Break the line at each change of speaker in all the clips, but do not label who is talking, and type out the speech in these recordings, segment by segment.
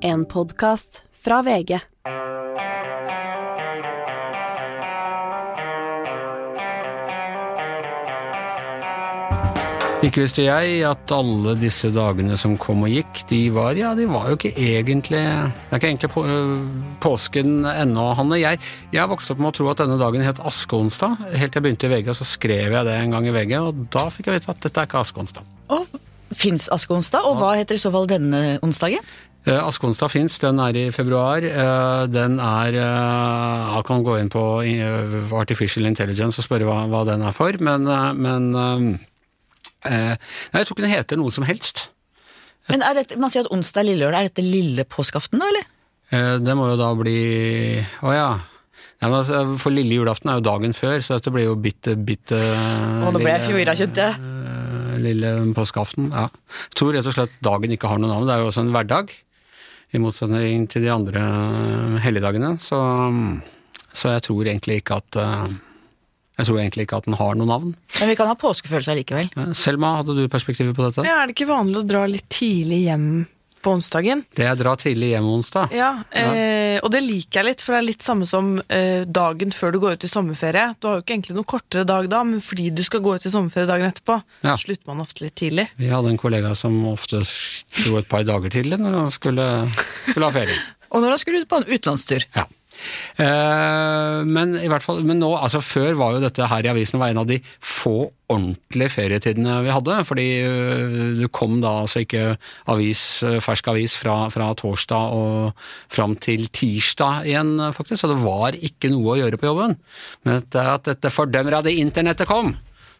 En podkast fra VG.
Ikke visste jeg at alle disse dagene som kom og gikk, de var ja, de var jo ikke egentlig Det er ikke egentlig på, øh, påsken ennå, Hanne. Jeg, jeg vokste opp med å tro at denne dagen het askeonsdag. Helt til jeg begynte i VG, så skrev jeg det en gang i VG, og da fikk jeg vite at dette er ikke askeonsdag.
Og Fins askeonsdag, og hva heter i så fall denne onsdagen?
Uh, Askeonsdag fins, den er i februar. Eh, den er Jeg kan gå inn på Artificial Intelligence og spørre hva, hva den er for, men, men Nei, jeg tror ikke den heter noe som helst.
Men er dette, Man sier at onsdag er lille lørdag. Er dette lille påskeaften, da, eller?
Det må jo da bli Å ja. Nei, altså, for lille julaften er jo dagen før, så dette blir jo bitte, bitte
Å, nå ble jeg forvirra, kjente jeg.
Lille påskeaften. Ja. Jeg tror rett og slett dagen ikke har noe navn. Det er jo også en hverdag. I motsetning til de andre helligdagene. Så, så jeg tror egentlig ikke at jeg tror egentlig ikke at den har noe navn.
Men vi kan ha påskefølelse allikevel.
Selma, hadde du perspektiver på dette?
Ja, Er det ikke vanlig å dra litt tidlig hjem på onsdagen?
Det er dra tidlig hjem onsdag.
Ja, eh, og det liker jeg litt, for det er litt samme som eh, dagen før du går ut i sommerferie. Du har jo ikke egentlig noen kortere dag da, men fordi du skal gå ut i sommerferie dagen etterpå,
Ja.
slutter man ofte litt tidlig.
Vi hadde en kollega som ofte dro et par dager tidlig når han skulle, skulle ha ferie.
Og når han skulle ut på en utenlandstur.
Ja. Eh, men i hvert fall, men nå, altså før var jo dette her i avisen var en av de få ordentlige ferietidene vi hadde. Fordi øh, det kom da altså ikke avis, øh, fersk avis fra, fra torsdag og fram til tirsdag igjen, faktisk. Så det var ikke noe å gjøre på jobben. Men etter at dette fordømrede internettet kom,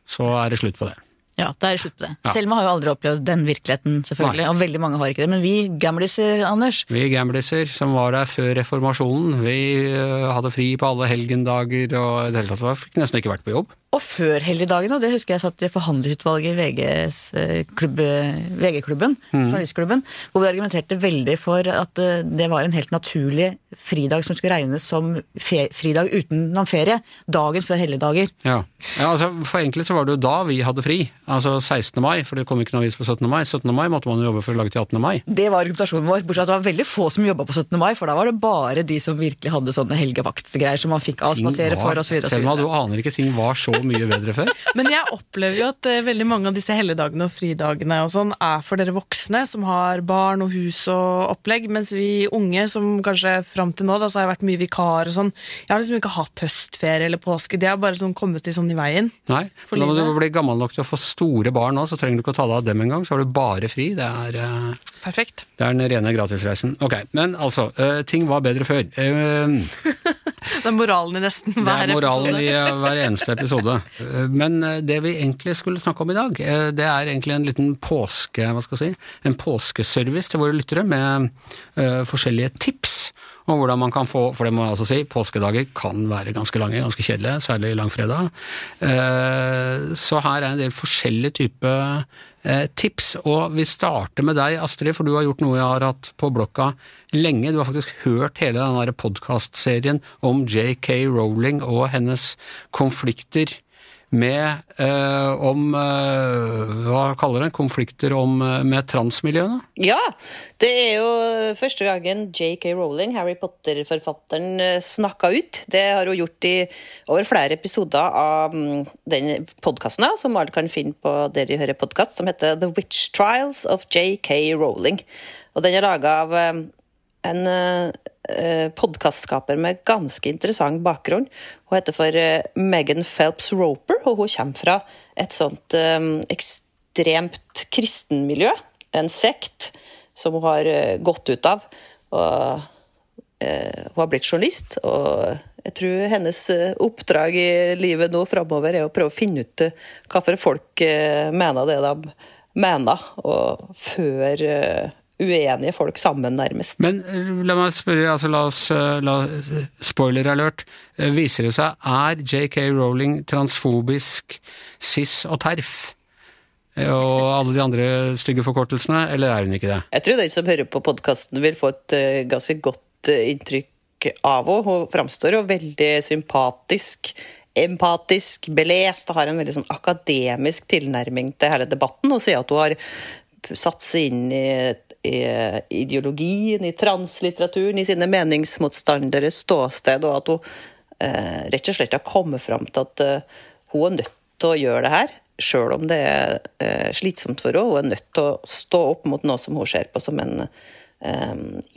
så er det slutt på det.
Ja, da er det slutt på det. Selma har jo aldri opplevd den virkeligheten, selvfølgelig.
Nei.
Og veldig mange har ikke det. Men vi gamliser, Anders,
Vi gamliser som var der før reformasjonen, vi øh, hadde fri på alle helgendager og i det hele tatt fikk nesten ikke vært på jobb.
Og før helligdagen, og det husker jeg satt i forhandlingsutvalget i VGs eh, klubb, VG-klubben, journalistklubben, hvor vi argumenterte veldig for at eh, det var en helt naturlig fridag som skulle regnes som fridag utenom ferie, dagen før helligdager.
Ja. ja, altså For egentlig så var det jo da vi hadde fri, altså 16. mai, for det kom ikke noen avis på 17. mai. 17. mai måtte man jo jobbe for å lage til 18. mai.
Det var argumentasjonen vår, bortsett fra at det var veldig få som jobba på 17. mai, for da var det bare de som virkelig hadde sånne helgevaktgreier som man fikk avspasere for, osv.
Selma, du aner ikke ting var så mye bedre før.
Men jeg opplever jo at eh, veldig mange av disse helligdagene og fridagene og sånn er for dere voksne som har barn og hus og opplegg, mens vi unge som kanskje fram til nå, da så har jeg vært mye vikar og sånn, jeg har liksom ikke hatt høstferie eller påske, de har bare sånn kommet litt sånn i veien.
Nei, men når du blir gammel nok til å få store barn nå, så trenger du ikke å ta deg av dem engang. Så har du bare fri. Det er, uh,
Perfekt.
det er den rene gratisreisen. Ok, men altså, uh, ting var bedre før. Eh,
Det er moralen i nesten
Det
hver
er moralen
episode.
i eh, hver eneste episode. Eh, Men eh, det vi egentlig skulle snakke om i dag, det er egentlig en liten påske, hva skal jeg si, en påskeservice til våre lyttere med forskjellige tips om hvordan man kan få, for det må jeg altså si, påskedager kan være ganske lange, ganske kjedelige, særlig langfredag. Eh, Så her er en del forskjellige typer eh, tips, og vi starter med deg, Astrid, for du har gjort noe jeg har hatt på blokka lenge. Du har faktisk hørt hele den podkastserien om JK Rowling og hennes konflikter med eh, om eh, Hva kaller det? Konflikter om, eh, med transmiljøene?
Ja, det er jo første gangen J.K. Rowling, Harry Potter-forfatteren, eh, snakka ut. Det har hun gjort i over flere episoder av mm, den podkasten som alle kan finne på der de hører podkast, som heter The Witch Trials of J.K. Rowling. Og den er laga av eh, en uh, podkastskaper med ganske interessant bakgrunn. Hun heter for eh, Megan Phelps Roper, og hun kommer fra et sånt eh, ekstremt kristenmiljø. En sekt som hun har eh, gått ut av. Og eh, hun har blitt journalist, og jeg tror hennes eh, oppdrag i livet nå framover er å prøve å finne ut hva for folk eh, mener det de mener, og føre eh, uenige folk sammen, nærmest.
Men eh, la meg spørre, altså la oss eh, la, Spoiler alert. Eh, Viser det seg, er JK Rowling transfobisk, cis og terf? Og alle de andre stygge forkortelsene, eller er hun ikke det?
Jeg tror de som hører på podkasten, vil få et eh, ganske godt inntrykk av henne. Hun framstår jo veldig sympatisk, empatisk, belest og har en veldig sånn akademisk tilnærming til hele debatten. Og sier at hun har satt seg inn i i ideologien, i translitteraturen, i sine meningsmotstanderes ståsted, og at hun eh, rett og slett har kommet fram til at eh, hun er nødt til å gjøre det her. Sjøl om det er eh, slitsomt for henne. Hun er nødt til å stå opp mot noe som hun ser på som en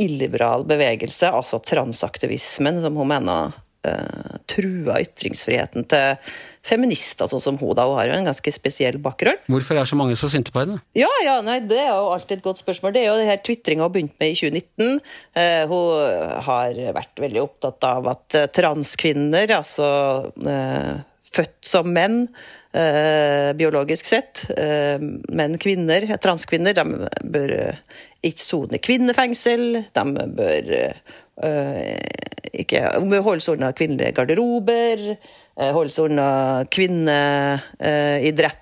illiberal bevegelse, altså transaktivismen, som hun mener uh, trua ytringsfriheten til feminister, sånn som hun. da, Hun har jo en ganske spesiell bakgrunn.
Hvorfor er så mange så sinte på henne?
Ja, ja, nei, Det er jo alltid et godt spørsmål. Det er jo det her tvitringa hun begynte med i 2019. Uh, hun har vært veldig opptatt av at uh, transkvinner, altså uh, født som menn, biologisk sett, men kvinner, transkvinner, de bør ikke sone kvinnefengsel. De bør ikke holdes unna kvinnelige garderober, holde seg unna kvinneidretten.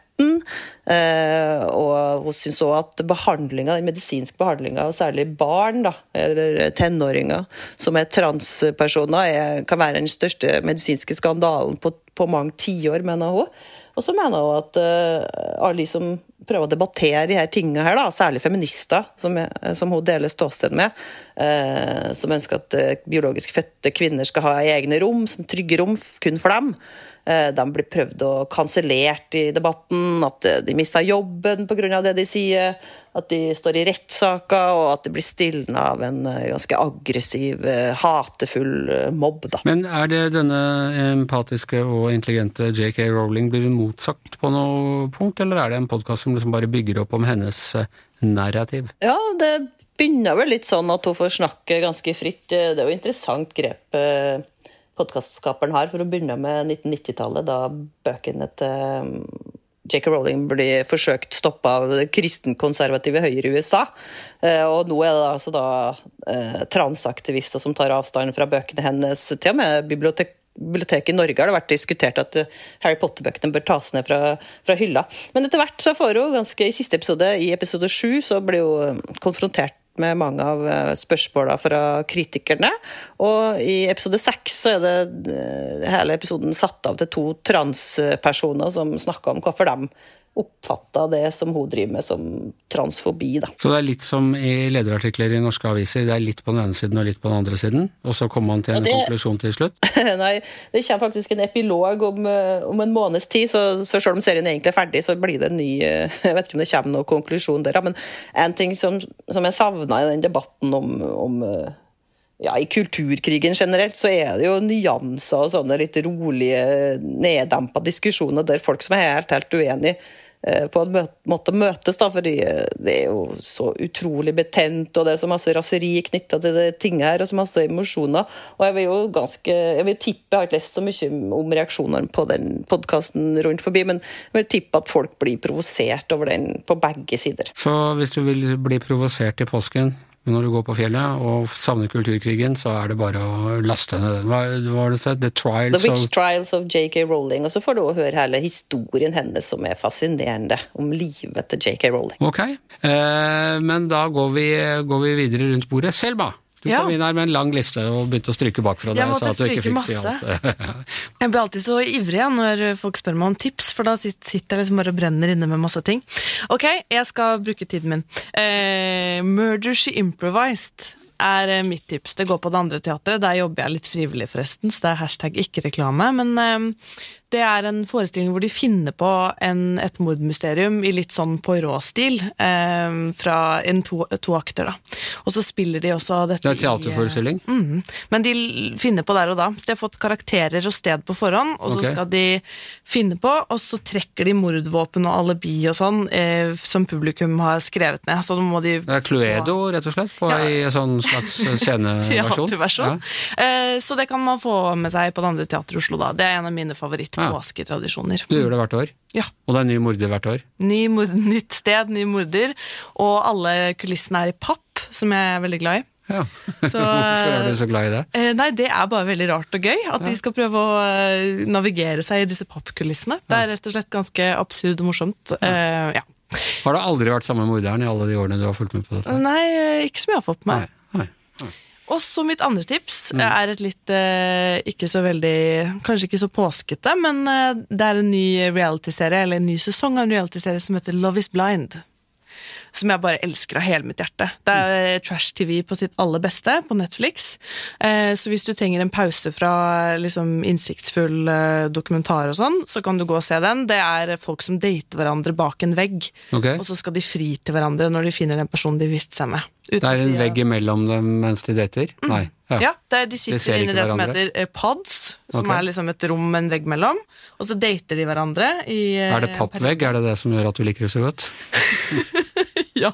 Eh, og hun syns òg at behandlinga, den medisinske behandlinga særlig barn, da, eller tenåringer som er transpersoner, er, kan være den største medisinske skandalen på, på mange tiår, mener hun. Og så mener hun at alle de som prøver å debattere de her tingene her, da, særlig feminister, som, som hun deler ståsted med, eh, som ønsker at uh, biologisk fødte kvinner skal ha egne rom, som trygge rom kun for dem, de blir prøvd og kansellert i debatten, at de mister jobben pga. det de sier at de står i rettssaker, og at det blir stilna av en eh, ganske aggressiv, eh, hatefull eh, mobb. Da.
Men er det denne empatiske og intelligente JK Rowling, blir hun motsagt på noe punkt, eller er det en podkast som liksom bare bygger opp om hennes narrativ?
Ja, det begynner vel litt sånn at hun får snakke ganske fritt. Det er jo interessant grep podkastskaperen har, for å begynne med 1990-tallet, da bøkene til J.K. Rowling blir forsøkt stoppa av det kristenkonservative Høyre i USA. Eh, og nå er det altså da eh, transaktivister som tar avstand fra bøkene hennes. Til og med bibliotek biblioteket i Norge har det vært diskutert at eh, Harry Potter-bøkene bør tas ned fra, fra, hylla. Men etter hvert så får hun ganske I siste episode, i episode sju, så blir hun konfrontert med mange av eh, spørsmåla fra kritikerne. Og i episode seks så er det eh, hele episoden satt av til to transpersoner som snakker om hvorfor de oppfatta det som hun driver med som transfobi. Da.
Så det er litt som i lederartikler i norske aviser, det er litt på den ene siden og litt på den andre siden, og så kommer man til en det... konklusjon til slutt?
Nei, det kommer faktisk en epilog om, eh, om en måneds tid, så, så, selv om serien egentlig er ferdig, så blir det en ny eh, Jeg vet ikke om det kommer noen konklusjon der, men en ting som, som jeg savna i den debatten om, om eh, ja, I kulturkrigen generelt så er det jo nyanser og sånne litt rolige, neddempa diskusjoner der folk som er helt, helt uenige Eh, på en måte møtes, da, fordi eh, det er jo så utrolig betent, og det er så masse raseri knytta til det tinget her, og så masse emosjoner. Og jeg vil jo ganske Jeg vil tippe, jeg har ikke lest så mye om reaksjonene på den podkasten rundt forbi, men jeg vil tippe at folk blir provosert over den på begge sider.
Så hvis du vil bli provosert i påsken, men når du går på fjellet og savner kulturkrigen, så er det bare å laste ned den. Hva, var det? The Trials
The Witch of... Trials of JK Rowling. Og så får du høre hele historien hennes, som er fascinerende, om livet til JK Rowling.
Ok, eh, men da går vi, går vi videre rundt bordet. Selma! Du ja. kom inn her med en lang liste og begynte å stryke bakfra deg.
Jeg måtte stryke masse. jeg blir alltid så ivrig når folk spør meg om tips, for da sitter jeg liksom bare og brenner inne med masse ting. Ok, jeg skal bruke tiden min. Eh, Murder She Improvised er eh, mitt tips. Det går på det andre teatret. Der jobber jeg litt frivillig, forresten, så det er hashtag ikke reklame. Men eh, det er en forestilling hvor de finner på en, et mordmysterium i litt sånn Poirot-stil. Eh, fra en to, to, akter, da. Og så spiller de også dette
Det er teaterforestilling?
I, mm, men de finner på der og da. Så de har fått karakterer og sted på forhånd, og så okay. skal de finne på, og så trekker de mordvåpen og alibi og sånn, eh, som publikum har skrevet ned. Så må de
Det er Cluedo, rett og slett, på ja. i sånn slags sceneversjon?
Teaterversjon. Ja. Eh, så det kan man få med seg på det andre teateret i Oslo, da. Det er en av mine favoritter ja. påsketradisjoner.
Du gjør det hvert år?
Ja.
Og det er ny morder hvert år?
Ny mord, nytt sted, ny morder. Og alle kulissene er i papp, som jeg er veldig glad i.
Ja. Så, Hvorfor er du så glad i det?
Eh, nei, Det er bare veldig rart og gøy. At ja. de skal prøve å uh, navigere seg i disse pappkulissene. Det er rett og slett ganske absurd og morsomt. Uh, ja.
Har det aldri vært samme morderen i alle de årene du har fulgt med på dette?
Nei, ikke som jeg har fått med meg. Nei. Nei. Og så mitt andre tips mm. er et litt eh, ikke så veldig Kanskje ikke så påskete, men eh, det er en ny realityserie, eller en ny sesong av en realityserie som heter Love is blind. Som jeg bare elsker av hele mitt hjerte. Det er eh, trash-TV på sitt aller beste på Netflix. Eh, så hvis du trenger en pause fra liksom, innsiktsfull eh, dokumentar og sånn, så kan du gå og se den. Det er folk som dater hverandre bak en vegg,
okay.
og så skal de fri til hverandre når de finner den personen de vil seg med.
Det er en vegg imellom dem mens de dater? Nei.
Ja, det er, de sitter inne i det som heter eh, pods, som
okay.
er liksom et rom med en vegg mellom, og så dater de hverandre i eh,
Er det pappvegg? Er det det som gjør at du liker det så godt?
Ja.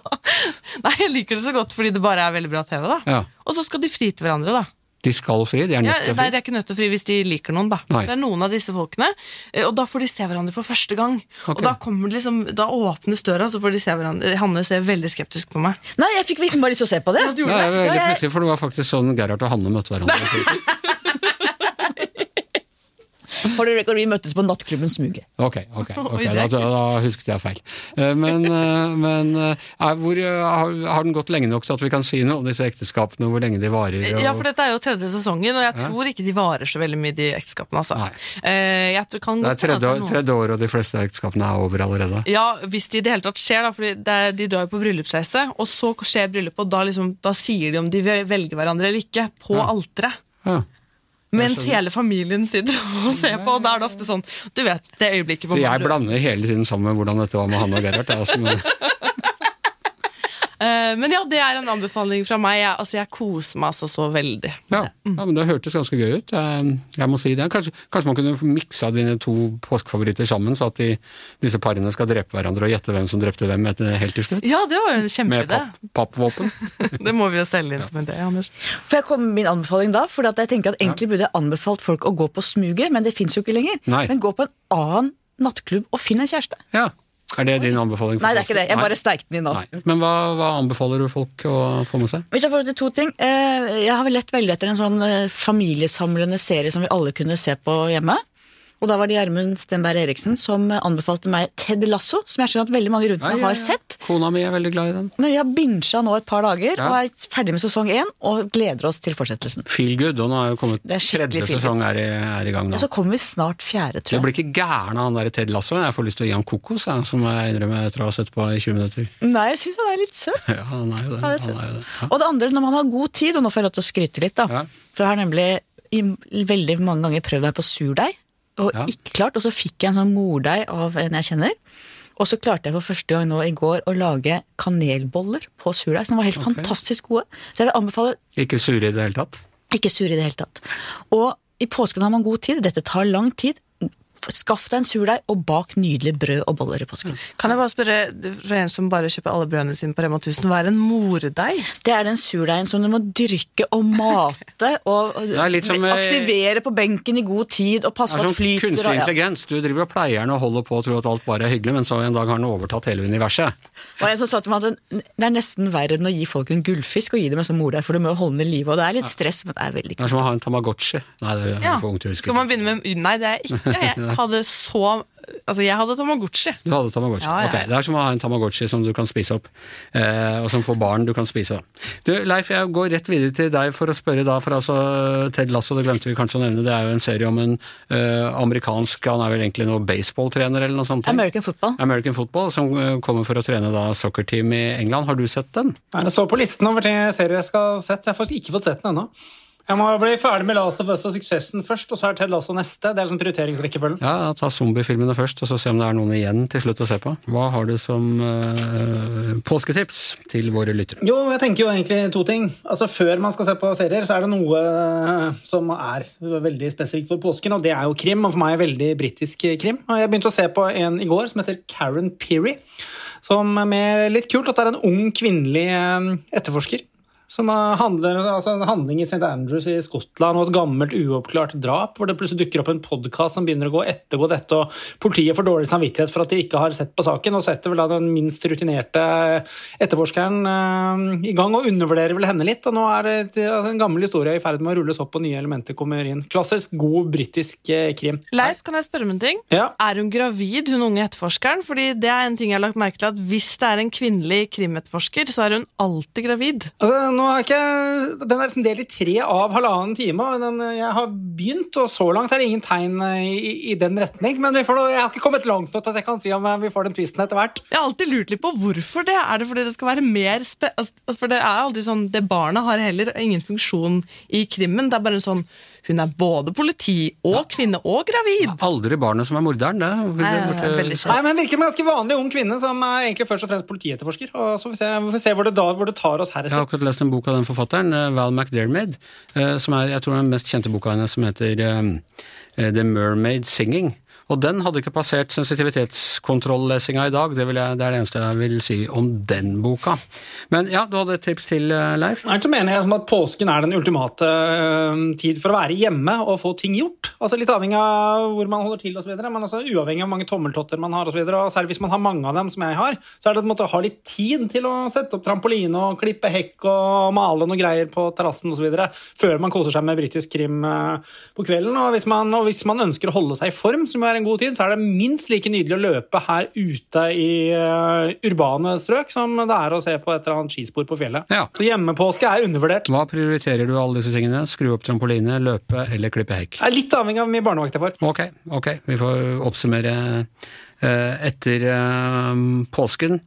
Nei, jeg liker det så godt fordi det bare er veldig bra TV, da.
Ja.
Og så skal de fri til hverandre, da.
De skal fri? De er nødt til å fri?
nei, de er ikke nødt til å fri hvis de liker noen, da.
Nei.
Det er noen av disse folkene, eh, og da får de se hverandre for første gang.
Okay.
Og da kommer det liksom, da åpnes døra, så får de se hverandre. Hanne ser veldig skeptisk på meg.
Nei, jeg fikk bare lyst til å se på det.
du gjorde
Ja, det veldig
Ja, jeg-
plutselig, for det var faktisk sånn Gerhard og Hanne møtte hverandre.
For the record, vi møttes på nattklubben Smuget.
Ok, ok,
okay.
Da, da, husket jeg feil. Eh, Men, eh, men eh, er, hvor, har, har den gått lenge nok til at vi kan si noe om disse ekteskapene, hvor lenge de varer? Og,
Ja, for dette er jo tredje sesongen, og jeg tror ikke de varer så veldig mye, de ekteskapene. Altså. Eh, jeg tror, kan
det er tredje, tredje år, og de fleste ekteskapene er over allerede.
Ja, hvis det i det hele tatt skjer, da, for de drar jo på bryllupsreise, og så skjer bryllupet, og da, liksom, da sier de om de velger hverandre eller ikke, på alteret.
Ja.
Mens hele familien sitter og ser på, og da er det ofte sånn Du vet, det øyeblikket
på
Så
jeg blander hele tiden sammen med hvordan dette var med Hanne og Gerhard. er Altså, men,
Men ja, det er en anbefaling fra meg. Jeg, altså, jeg koser meg altså så veldig.
ja, ja, men det hørtes ganske gøy ut. Jeg, jeg må si det. Kanskje, kanskje man kunne miksa dine to påskefavoritter sammen, så at de, disse parene skal drepe hverandre og gjette hvem som drepte hvem etter, helt til slutt?
Ja, det var jo en
Med
kjempeidé.
papp, pappvåpen.
Det må vi jo selge inn som en idé, Anders.
Får jeg komme med min anbefaling da? For jeg tenker at Egentlig burde jeg anbefalt folk å gå på Smuget, men det fins jo ikke lenger.
Nei.
Men gå på en annen nattklubb og finn en kjæreste.
Ja. Er det din anbefaling?
Nei, det er ikke det. Jeg bare steikte den inn nå.
Nei. Men hva, hva anbefaler du folk å få med seg?
Hvis jeg får til to ting eh, Jeg har vel lett veldig etter en sånn eh, familiesamlende serie som vi alle kunne se på hjemme. Og da var det Gjermund Stenberg Eriksen som anbefalte meg Ted Lasso, som jeg skjønner at veldig mange rundt meg har sett.
Kona mi er veldig glad i den.
Men vi har bincha nå et par dager
Ja.
og er ferdig med sesong én og gleder oss til fortsettelsen.
Feel good, og nå er jo kommet
er
tredje sesong er i, er i gang nå.
Og så kommer vi snart fjerde, tror jeg.
blir ikke gæren av han der Ted Lasso. Jeg får lyst til å gi han kokos, jeg, som jeg innrømmer etter å ha sett på i 20 minutter.
Nei, jeg syns han er litt søt.
Ja, han er jo det.
Ja, er
Han er jo det. Ja.
Og det andre, når man har god tid, og nå får jeg lov til å skryte litt, da.
Ja.
For jeg har nemlig i veldig mange ganger prøvd meg på surdeig, og
Ja.
ikke klart. Og så fikk jeg en sånn mordeig av en jeg kjenner. Og så klarte jeg for første gang nå i går å lage kanelboller på surdeig, som var helt fantastisk gode. Så jeg vil anbefale
Ikke sure i det hele tatt.
ikke sure i det hele tatt. Og i påsken har man god tid. Dette tar lang tid. Skaff deg en surdeig, og bak nydelig brød og boller i påsken.
Kan jeg bare spørre, for en som bare kjøper alle brødene sine på Rema 1000, hva er en mordeig?
Det er den surdeigen som du må dyrke og mate og
er som, eh,
aktivere på benken i god tid og passe på
er
at
som
flyter.
kunstig
og- ja.
intelligens. Du driver og pleier den og holder på og tror at alt bare er hyggelig, men så en dag har den overtatt hele universet.
Og en som sa til meg at det er nesten verre enn å gi folk en gullfisk og gi dem en sånn mordeig, for du må jo holde den i live. Og det er litt stress, men det er veldig kult.
Det er som å ha en Tamagotchi. Nei, det er
Ja.
for ungt til å huske.
Skal man begynne med Nei, det er ikke. Jeg hadde så Altså, jeg hadde Tamagotchi.
Du hadde Tamagotchi.
Ja, ja,
Okay, Det er som å ha en Tamagotchi som du kan spise opp, eh, og som får barn du kan spise. Du, Leif, jeg går rett videre til deg for å spørre da, for altså Ted Lasso, det glemte vi kanskje å nevne, det er jo en serie om en eh, amerikansk, han er vel egentlig noe baseballtrener eller noe sånt?
American football.
American football, som eh, kommer for å trene da soccer-team i England. Har du sett den?
Nei, Det står på listen over serier jeg skal ha sett, så jeg har faktisk ikke fått sett den ennå. Jeg må bli ferdig med Last of Us og Suksessen først, og så er Ted Lasso neste. Det er liksom prioriteringsrekkefølgen.
Ja, ta zombiefilmene først, og så se om det er noen igjen til slutt å se på. Hva har du som eh, påsketips til våre lyttere?
Jo, jeg tenker jo egentlig to ting. Altså Før man skal se på serier, så er det noe eh, som er veldig spesifikt for påsken, og det er jo krim. Og for meg er veldig britisk krim. Og jeg begynte å se på en i går som heter Karen Peary. Som med litt kult at det er en ung kvinnelig eh, etterforsker. Som handler, altså En handling i St. Andrews i Skottland og et gammelt uoppklart drap, hvor det plutselig dukker opp en podkast som begynner å gå ettergå dette, og politiet får dårlig samvittighet for at de ikke har sett på saken, og setter vel da den minst rutinerte etterforskeren eh, i gang og undervurderer vel henne litt. Og nå er det altså, en gammel historie i ferd med å rulles opp, og nye elementer kommer inn. Klassisk god britisk eh, krim.
Leif, kan jeg spørre om en ting?
Ja.
Er hun gravid, hun unge etterforskeren? Fordi det er en ting jeg har lagt merke til, at hvis det er en kvinnelig krimetterforsker, så er hun alltid gravid.
Altså, nå har ikke, den er liksom delt i tre av halvannen time. og Den, jeg har begynt, og så langt er det ingen tegn i, i den retning. Men får, jeg har ikke kommet langt nok til at jeg kan si om vi får den tvisten etter hvert.
Jeg har alltid lurt litt på hvorfor det. Er det fordi det skal være mer spe... Altså, for det er alltid sånn, det barnet har heller ingen funksjon i krimmen. Det er bare sånn hun er både politi og kvinne og gravid.
Aldri barnet som er morderen, det.
Nei, det er
Nei, men Virker som en ganske vanlig ung kvinne som er egentlig først og fremst politietterforsker. og Så får vi se, vi får se hvor, det da, hvor, det tar oss heretter.
Jeg har akkurat lest en bok av den forfatteren, eh, Val McDermid, eh, som er jeg tror den mest kjente boka hennes, som heter eh, The Mermaid Singing. Og den hadde ikke passert sensitivitetskontrolllesinga i dag. Det, jeg, det, er det eneste jeg vil si om den boka. Men ja, du hadde et tips til, eh, Leif?
Jeg så mener jeg at påsken er den ultimate uh, tid for å være hjemme og få ting gjort. Altså Litt avhengig av hvor man holder til, og så videre, men altså uavhengig av hvor mange tommeltotter man har. Og så videre, og Særlig hvis man har mange av dem, som jeg har, så er det å ha litt tid til å sette opp trampoline og klippe hekk og male noe greier på terrassen osv. før man koser seg med britisk krim uh, på kvelden. Og hvis, man, og hvis man ønsker å holde seg i form, som er en god tid, så er det minst like nydelig å løpe her ute i uh, urbane strøk som det er å se på et eller annet skispor på fjellet.
Ja.
Så hjemmepåske er undervurdert.
Hva prioriterer du alle disse tingene? Skru opp trampoline, løpe eller klippe hekk?
Det er litt avhengig av hvor mye barnevakt jeg får.
Ok, ok. Vi får oppsummere uh, etter uh, påsken.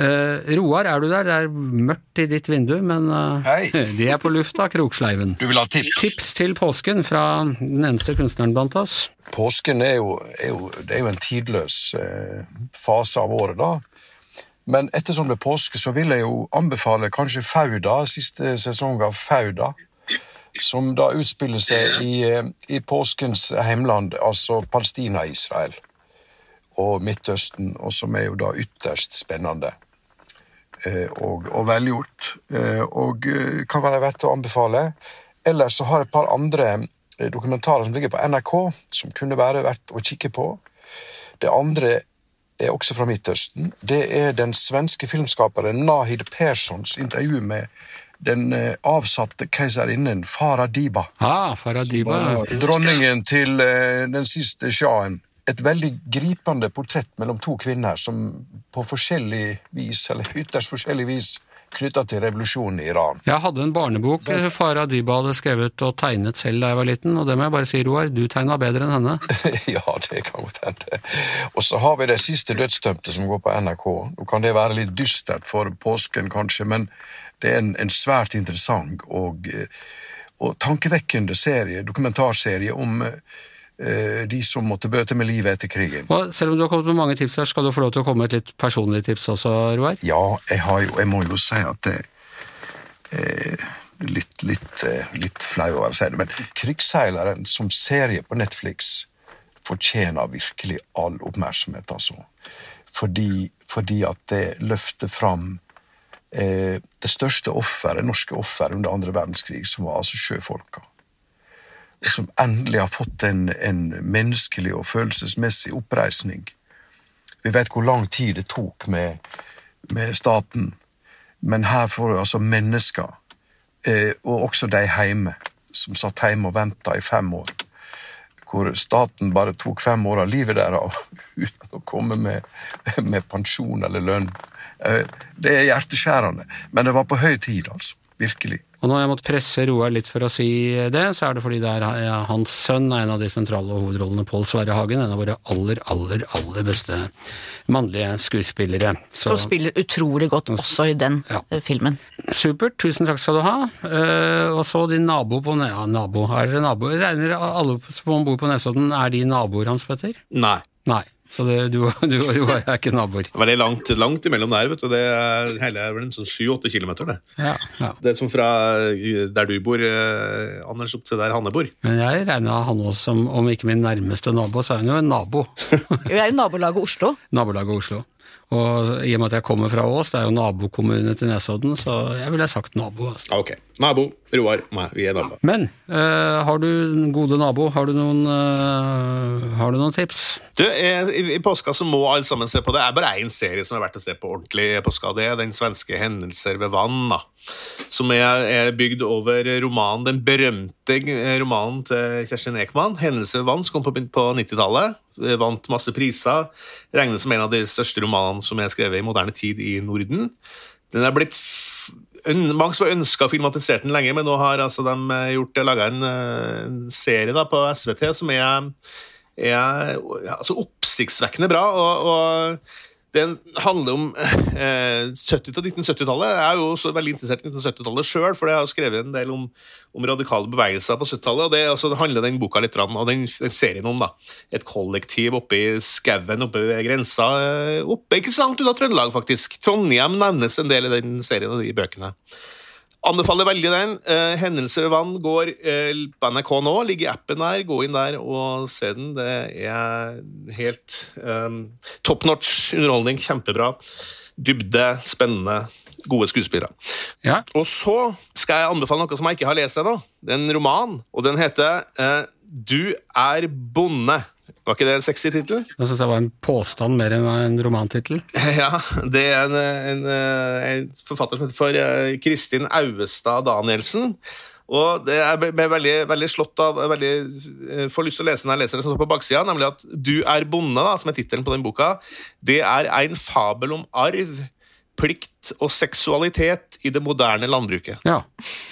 Uh, Roar, er du der? Det er mørkt i ditt vindu, men uh, de er på lufta, Kroksleiven.
Du vil ha tips?
Tips til påsken fra den eneste kunstneren blant oss.
Påsken er jo, er jo, er jo en tidløs uh, fase av året, da. Men ettersom det er påske, så vil jeg jo anbefale kanskje Fauda, siste sesong av Fauda. Som da utspiller seg i, i påskens heimland, altså Palestina-Israel og Midtøsten, og som er jo da ytterst spennende. Eh, og, og velgjort. Eh, og eh, kan være verdt å anbefale. Ellers så har jeg et par andre dokumentarer som ligger på NRK, som kunne være verdt å kikke på. Det andre er også fra Midtøsten. Det er den svenske filmskaperen Nahid Perssons intervju med den avsatte keiserinnen Farah Diba.
Ah, Farah Diba.
Dronningen til den siste sjahen et veldig gripende portrett mellom to kvinner som på forskjellig vis, eller ytterst forskjellig vis, knytta til revolusjonen i Iran.
Jeg hadde en barnebok Men, Farah Diba hadde skrevet og tegnet selv da jeg var liten, og det må jeg bare si, Roar, du tegna bedre enn henne.
ja, det kan godt hende. Og så har vi det siste dødsdømte som går på NRK. Nå kan det være litt dystert for påsken, kanskje, men det er en, en svært interessant og, og tankevekkende serie, dokumentarserie om Eh, de som måtte bøte med livet etter krigen.
Og selv om du har kommet med mange tips her, skal du få lov til å komme med et litt personlig tips også, Roar?
Ja, jeg, har jo, jeg må jo si at det eh, litt, litt, eh, litt flau å si det, men 'Krigsseileren' som serie på Netflix fortjener virkelig all oppmerksomhet, altså. Fordi, fordi at det løfter fram eh, det største offeret, norske offeret under andre verdenskrig, som var altså sjøfolka som endelig har fått en, en, menneskelig og følelsesmessig oppreisning. Vi vet hvor lang tid det tok med, med staten, men her får du altså mennesker, eh, og også de hjemme, som satt hjemme og venta i fem år. Hvor staten bare tok fem år av livet deres uten å komme med, med pensjon eller lønn. Eh, det er hjerteskjærende, men det var på høy tid, altså. Virkelig.
Og når jeg måtte presse Roar litt for å si det, så er det fordi det er hans sønn er en av de sentrale hovedrollene, Pål Sverre Hagen, en av våre aller, aller, aller beste mannlige skuespillere.
Så, Som spiller utrolig godt også i den ja. Eh, filmen.
Supert, tusen takk skal du ha. Uh, og så din nabo på Ja, nabo, er dere naboer? Regner alle som bor på Nesodden, er de naboer, Hans Petter?
Nei.
Nei. Så det, du, du og Roar er ikke naboer?
Veldig langt, langt imellom der. vet du. Det er hele vel en sånn sju-åtte kilometer. Det.
Ja, ja.
det er som fra der du bor, eh, Anders, opp til der Hanne bor.
Men jeg regna han også som, om ikke min nærmeste nabo, så er han jo en nabo.
Vi er jo nabolaget Oslo.
Nabolaget Oslo. Og i og med at jeg kommer fra Ås, det er jo nabokommune til Nesodden, så jeg ville sagt nabo. Altså.
Ok. Nabo, Roar, meg, vi er naboer.
Men uh, har du gode nabo, har du noen, uh, har du noen tips?
Du, i, i, påska så må alle sammen se på det. Det er bare én serie som er verdt å se på ordentlig i påska. Det er den svenske 'Hendelser ved vann'. da som er, er, bygd over romanen, den berømte romanen til Kjerstin Ekman, 'Hendelse vann', som kom på, på 90-tallet. Vant masse priser. Regnes som en av de største romanene som er skrevet i moderne tid i Norden. Den er blitt mange som har ønska filmatisere den lenge, men nå har altså de eh, gjort laga en, eh, en serie da, på SVT som er, er altså oppsiktsvekkende bra. og, og den handler om eh, 70- 1970-tallet. Jeg er jo også veldig interessert i 1970-tallet sjøl, for jeg har skrevet en del om, om radikale bevegelser på 70-tallet. og Det, altså, handler den boka litt og den, den serien om da, et kollektiv oppe i skauen oppe ved grensa. eh, Oppe, ikke så langt unna Trøndelag, faktisk. Trondheim nevnes en del i den serien og de bøkene. Anbefaler veldig den. Eh, Hendelser og vann går eh, på NRK nå. Ligger i appen der. Gå inn der og se den. Det er helt eh, top notch underholdning. Kjempebra. Dybde, spennende, gode skuespillere.
Ja.
Og så skal jeg anbefale noe som jeg ikke har lest ennå. Det er en roman, og den heter eh, Du er bonde. Var ikke det en sexy tittel?
Jeg synes det var en påstand mer enn en romantittel.
Ja, det er en, en, en forfatter som heter for eh, Kristin Auestad Danielsen. Og det er veldig, veldig slått av veldig, eh, Får lyst til å lese den jeg leser det som står på baksida, nemlig at 'Du er bonde', da, som er tittelen på den boka, det er en fabel om arv, plikt og seksualitet i det moderne landbruket.
Ja.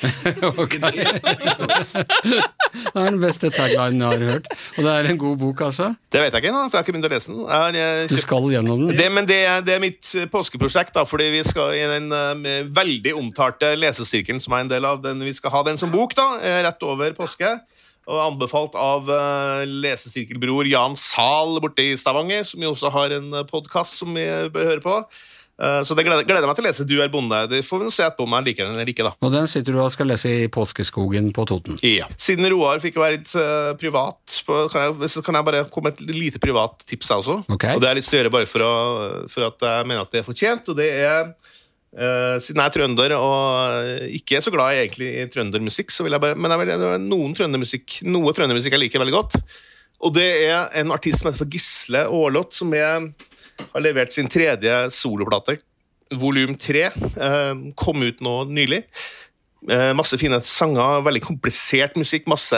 ok. det er den beste taglinen jeg har hørt. Og det er en god bok, altså.
Det vet jeg ikke ennå, for jeg har ikke begynt å lese den. Jeg
Du skal gjennom den.
Det, men det, er- det er mitt eh, påskeprosjekt, da, fordi vi skal i den uh, veldig omtalte lesesirkelen som er en del av den. Vi skal ha den som bok da, eh, rett over påske. Og anbefalt av uh, lesesirkelbror Jan Zahl borte i Stavanger, som jo også har en podkast som vi bør høre på. Eh, så det gleder, gleder meg til å lese 'Du er bonde'. Det får vi se etterpå om jeg liker den eller ikke. da.
Og den sitter du og skal lese i påskeskogen på Toten.
Ja. Siden Roar fikk være litt uh, privat, på, kan, jeg, kan jeg bare komme med et lite privat tips, jeg også.
Ok.
Og det har jeg lyst til å gjøre bare for, å, for at jeg mener at det er fortjent. Og det er Uh, Siden jeg er trønder og ikke er så glad i, egentlig i trøndermusikk, så vil jeg bare, men jeg vil, er noen trøndermusikk, noe trøndermusikk jeg liker veldig godt. Og det er en artist som heter for Gisle Aarlot, som er, har levert sin tredje soloplate, volum tre. Eh, kom ut nå nylig. Eh, masse fine sanger, veldig komplisert musikk, masse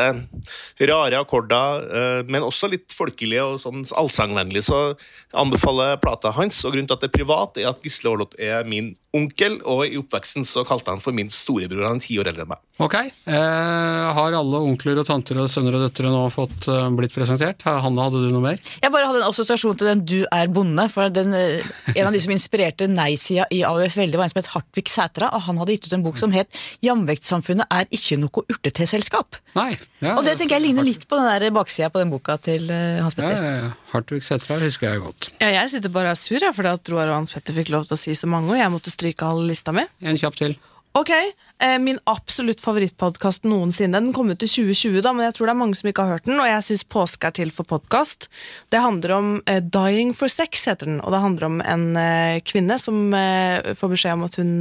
rare akkorder, eh, men også litt folkelig og sånn allsangvennlig. Så jeg anbefaler plata hans. Og grunnen til at det er privat, er at Gisle Aarlot er min onkel, og i oppveksten så kalte han for min storebror. Han er ti år eldre enn meg.
Ok. Eh, har alle onkler og tanter og sønner og døtre nå fått eh, blitt presentert? Hanne, hadde du noe mer?
Jeg bare hadde en assosiasjon til den 'Du er bonde'. For den, eh, En av de som inspirerte nei-sida i AUF veldig, var en som het Hartvig Sætra. Og han hadde gitt ut en bok som het 'Jamvektssamfunnet er ikke noe urteteselskap'.
Nei. Ja,
Og det tenker jeg ligner litt på den der baksida på den boka til Hans Hans
ja, ja, ja. Hartvig Sætra husker jeg godt.
Ja, jeg sitter bare og er sur fordi at Roar og Hans Petter fikk lov til å si så mange, og jeg måtte stryke all lista mi.
En kjapp til.
Ok, eh, Min absolutt favorittpodkast noensinne. Den kom ut i 2020, da, men jeg tror det er mange som ikke har hørt den. Og jeg syns påske er til for podkast. Det handler om eh, Dying for sex, heter den. Og det handler om en eh, kvinne som får beskjed om at hun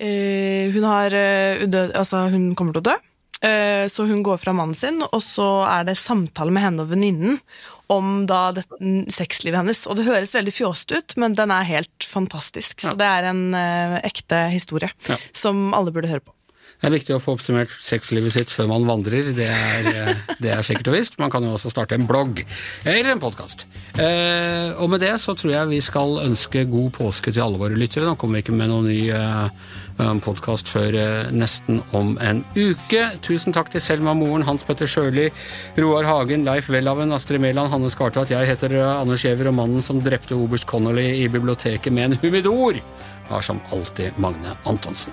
Hun har udød, Altså, hun kommer til å dø. Så hun går fra mannen sin, og så er det samtale med henne og venninnen om da det, sexlivet hennes. Og det høres veldig fjåsete ut, men den er helt fantastisk. Så det er en eh, ekte historie som alle burde høre på.
Det er viktig å få oppsummert sexlivet sitt før man vandrer. Det er, eh, det er sikkert og visst. Man kan jo også starte en blogg eller en podkast. Eh, og med det så tror jeg vi skal ønske god påske til alle våre lyttere. Nå kommer vi ikke med noen ny eh, podkast før eh, nesten om en uke. Tusen takk til Selma Moren, Hans Petter Sjøli, Roar Hagen, Leif Welhaven, Astrid Mæland, Hanne Skartvedt. Jeg heter Anders Giæver, og mannen som drepte oberst Connolly i biblioteket med en humidor, var som alltid Magne Antonsen.